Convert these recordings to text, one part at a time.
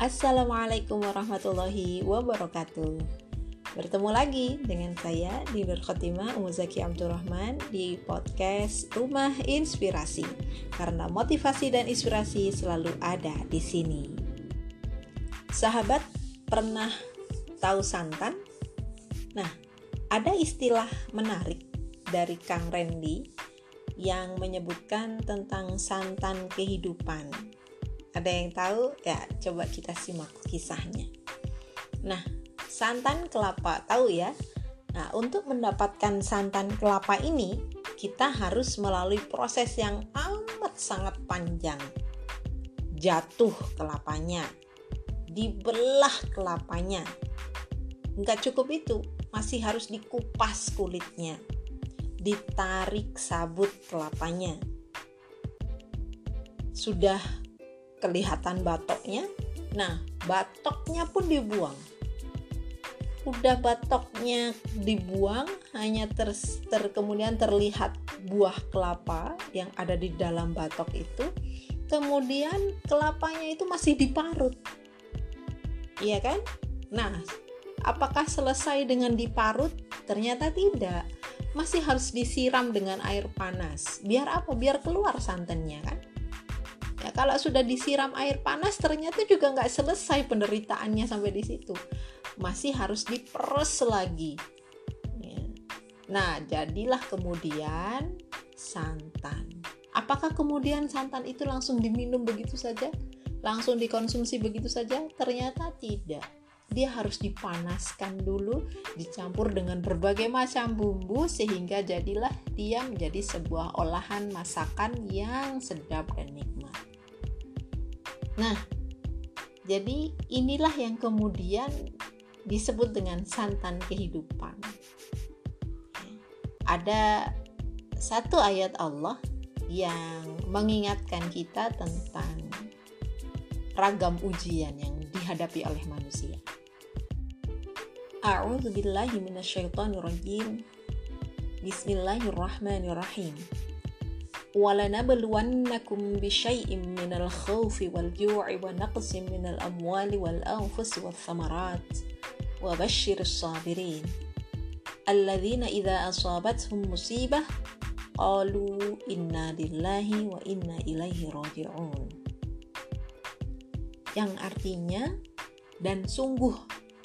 Assalamualaikum warahmatullahi wabarakatuh. Bertemu lagi dengan saya Dinur Khotimah Umuzaki Abdurrahman di podcast Rumah Inspirasi. Karena motivasi dan inspirasi selalu ada di sini. Sahabat pernah tahu santan? Nah, ada istilah menarik dari Kang Randy yang menyebutkan tentang santan kehidupan ada yang tahu? Ya, coba kita simak kisahnya. Nah, santan kelapa tahu ya? Nah, untuk mendapatkan santan kelapa ini, kita harus melalui proses yang amat sangat panjang. Jatuh kelapanya, dibelah kelapanya. Enggak cukup itu, masih harus dikupas kulitnya, ditarik sabut kelapanya. Sudah kelihatan batoknya. Nah, batoknya pun dibuang. Udah batoknya dibuang, hanya ter, ter kemudian terlihat buah kelapa yang ada di dalam batok itu. Kemudian kelapanya itu masih diparut. Iya kan? Nah, apakah selesai dengan diparut? Ternyata tidak. Masih harus disiram dengan air panas. Biar apa? Biar keluar santannya kan? Kalau sudah disiram air panas ternyata juga nggak selesai penderitaannya sampai di situ. Masih harus diperes lagi. Ya. Nah, jadilah kemudian santan. Apakah kemudian santan itu langsung diminum begitu saja? Langsung dikonsumsi begitu saja? Ternyata tidak. Dia harus dipanaskan dulu, dicampur dengan berbagai macam bumbu sehingga jadilah dia menjadi sebuah olahan masakan yang sedap dan nikmat. Nah, jadi inilah yang kemudian disebut dengan santan kehidupan. Ada satu ayat Allah yang mengingatkan kita tentang ragam ujian yang dihadapi oleh manusia. A'udzu billahi Bismillahirrahmanirrahim. ولنبلونكم بشيء من الخوف والجوع ونقص من الأموال والأنفس والثمرات وبشر الصابرين الذين إذا أصابتهم مصيبة قالوا إنا لله وإنا إليه راجعون yang artinya dan sungguh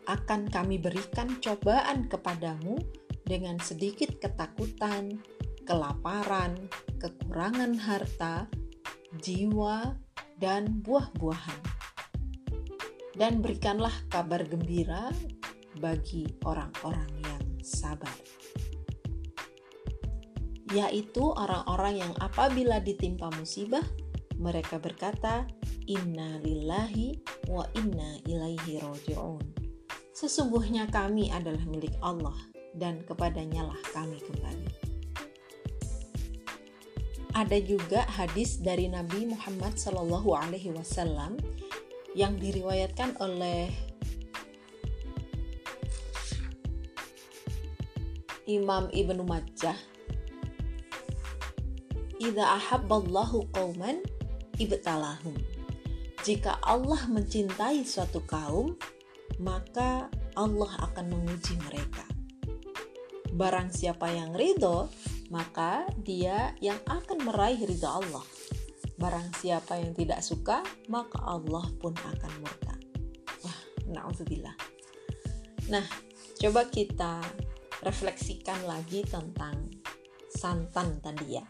akan kami berikan cobaan kepadamu dengan sedikit ketakutan, kelaparan, kekurangan harta, jiwa, dan buah-buahan. Dan berikanlah kabar gembira bagi orang-orang yang sabar, yaitu orang-orang yang apabila ditimpa musibah, mereka berkata, "Inna lillahi wa inna ilaihi roji'un." Sesungguhnya kami adalah milik Allah dan kepadanya lah kami kembali ada juga hadis dari Nabi Muhammad Shallallahu Alaihi Wasallam yang diriwayatkan oleh Imam Ibnu Majah. Idza ahabballahu qauman ibtalahum. Jika Allah mencintai suatu kaum maka Allah akan menguji mereka. Barang siapa yang ridho maka dia yang akan meraih ridha Allah. Barang siapa yang tidak suka, maka Allah pun akan murka. Wah, na'udzubillah. Nah, coba kita refleksikan lagi tentang santan tadi ya.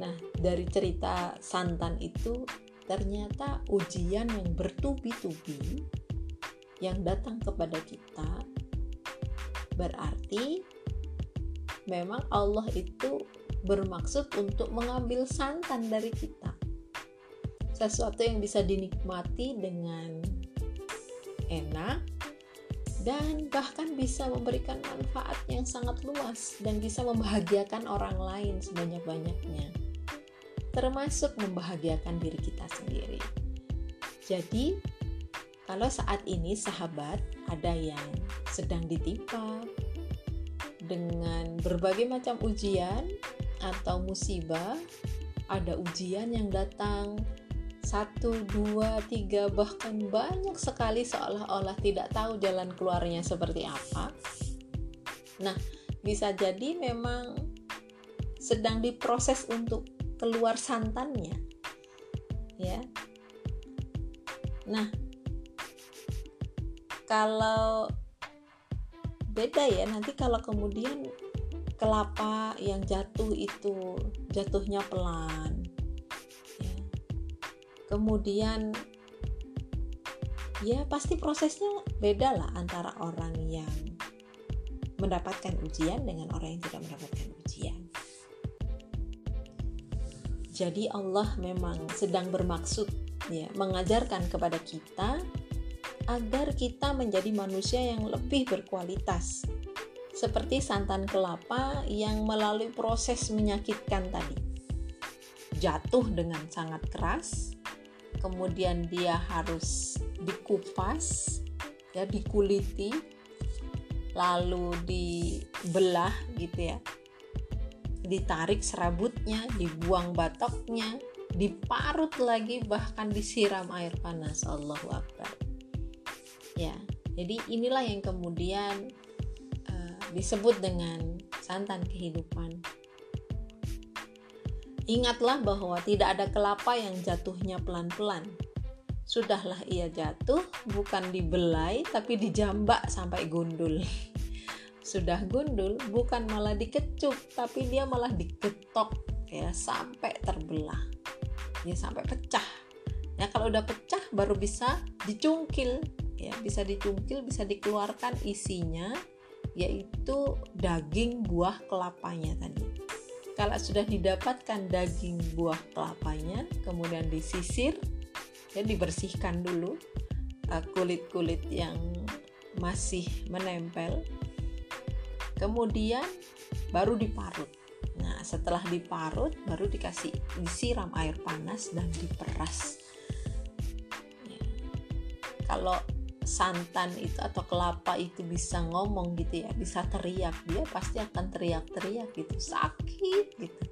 Nah, dari cerita santan itu ternyata ujian yang bertubi-tubi yang datang kepada kita berarti memang Allah itu bermaksud untuk mengambil santan dari kita. Sesuatu yang bisa dinikmati dengan enak dan bahkan bisa memberikan manfaat yang sangat luas dan bisa membahagiakan orang lain sebanyak-banyaknya. Termasuk membahagiakan diri kita sendiri. Jadi, kalau saat ini sahabat ada yang sedang ditimpa dengan berbagai macam ujian atau musibah, ada ujian yang datang satu, dua, tiga, bahkan banyak sekali seolah-olah tidak tahu jalan keluarnya seperti apa. Nah, bisa jadi memang sedang diproses untuk keluar santannya. Ya. Nah, kalau beda ya nanti kalau kemudian kelapa yang jatuh itu jatuhnya pelan ya. kemudian ya pasti prosesnya beda lah antara orang yang mendapatkan ujian dengan orang yang tidak mendapatkan ujian jadi Allah memang sedang bermaksud ya mengajarkan kepada kita agar kita menjadi manusia yang lebih berkualitas seperti santan kelapa yang melalui proses menyakitkan tadi. Jatuh dengan sangat keras, kemudian dia harus dikupas, ya dikuliti, lalu dibelah gitu ya. Ditarik serabutnya, dibuang batoknya, diparut lagi bahkan disiram air panas. Allahu Akbar. Ya, jadi inilah yang kemudian disebut dengan santan kehidupan. Ingatlah bahwa tidak ada kelapa yang jatuhnya pelan-pelan. Sudahlah ia jatuh, bukan dibelai, tapi dijambak sampai gundul. Sudah gundul, bukan malah dikecup, tapi dia malah diketok ya sampai terbelah. Ya sampai pecah. Ya kalau udah pecah baru bisa dicungkil, ya bisa dicungkil, bisa dikeluarkan isinya yaitu daging buah kelapanya tadi. Kalau sudah didapatkan daging buah kelapanya, kemudian disisir, ya dibersihkan dulu uh, kulit-kulit yang masih menempel. Kemudian baru diparut. Nah, setelah diparut baru dikasih disiram air panas dan diperas. Ya. Kalau santan itu atau kelapa itu bisa ngomong gitu ya bisa teriak dia pasti akan teriak-teriak gitu sakit gitu.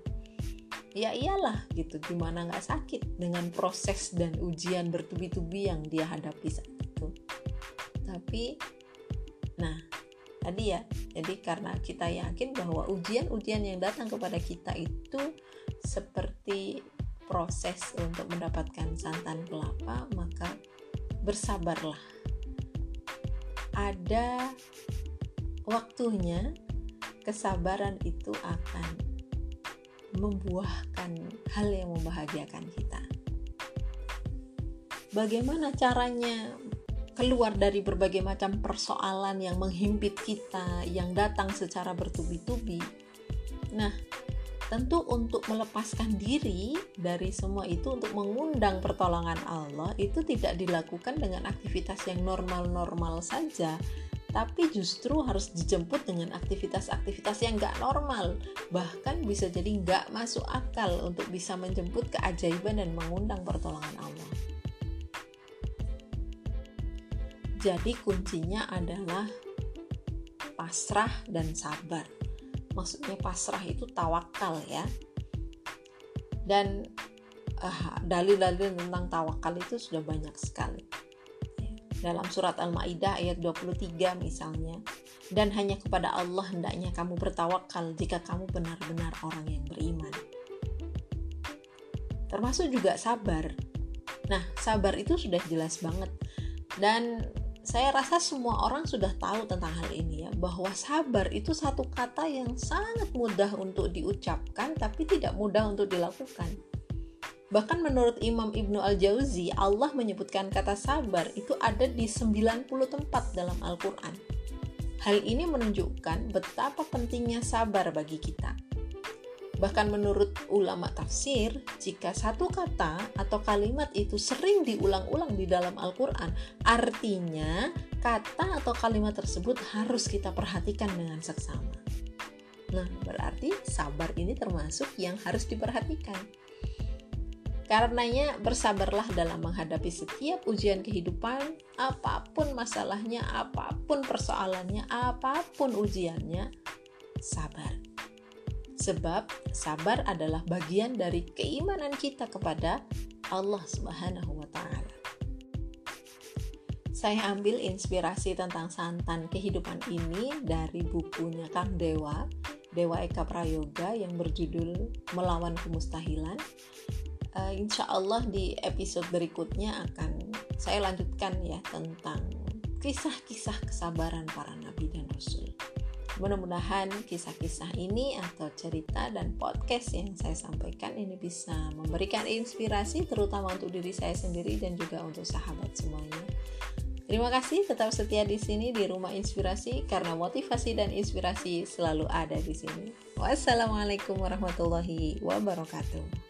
Ya iyalah gitu gimana nggak sakit dengan proses dan ujian bertubi-tubi yang dia hadapi saat itu. Tapi nah tadi ya jadi karena kita yakin bahwa ujian-ujian yang datang kepada kita itu seperti proses untuk mendapatkan santan kelapa maka bersabarlah ada waktunya kesabaran itu akan membuahkan hal yang membahagiakan kita. Bagaimana caranya keluar dari berbagai macam persoalan yang menghimpit kita, yang datang secara bertubi-tubi? Nah, Tentu untuk melepaskan diri dari semua itu untuk mengundang pertolongan Allah itu tidak dilakukan dengan aktivitas yang normal-normal saja, tapi justru harus dijemput dengan aktivitas-aktivitas yang nggak normal, bahkan bisa jadi nggak masuk akal untuk bisa menjemput keajaiban dan mengundang pertolongan Allah. Jadi kuncinya adalah pasrah dan sabar maksudnya pasrah itu tawakal ya. Dan uh, dalil-dalil tentang tawakal itu sudah banyak sekali. Dalam surat Al-Maidah ayat 23 misalnya dan hanya kepada Allah hendaknya kamu bertawakal jika kamu benar-benar orang yang beriman. Termasuk juga sabar. Nah sabar itu sudah jelas banget. Dan saya rasa semua orang sudah tahu tentang hal ini ya bahwa sabar itu satu kata yang sangat mudah untuk diucapkan tapi tidak mudah untuk dilakukan. Bahkan menurut Imam Ibnu Al-Jauzi, Allah menyebutkan kata sabar itu ada di 90 tempat dalam Al-Qur'an. Hal ini menunjukkan betapa pentingnya sabar bagi kita. Bahkan menurut ulama tafsir, jika satu kata atau kalimat itu sering diulang-ulang di dalam Al-Quran, artinya kata atau kalimat tersebut harus kita perhatikan dengan seksama. Nah, berarti sabar ini termasuk yang harus diperhatikan. Karenanya bersabarlah dalam menghadapi setiap ujian kehidupan, apa pun masalahnya, apa pun persoalannya, apa pun ujiannya, sabar. Sebab sabar adalah bagian dari keimanan kita kepada Allah Subhanahu wa taala. Saya ambil inspirasi tentang santan kehidupan ini dari bukunya Kang Dewa, Dewa Eka Prayoga yang berjudul Melawan Kemustahilan. Uh, insya Allah di episode berikutnya akan saya lanjutkan ya tentang kisah-kisah kesabaran para nabi dan rasul. Mudah-mudahan kisah-kisah ini atau cerita dan podcast yang saya sampaikan ini bisa memberikan inspirasi terutama untuk diri saya sendiri dan juga untuk sahabat semuanya. Terima kasih tetap setia di sini di Rumah Inspirasi karena motivasi dan inspirasi selalu ada di sini. Wassalamualaikum warahmatullahi wabarakatuh.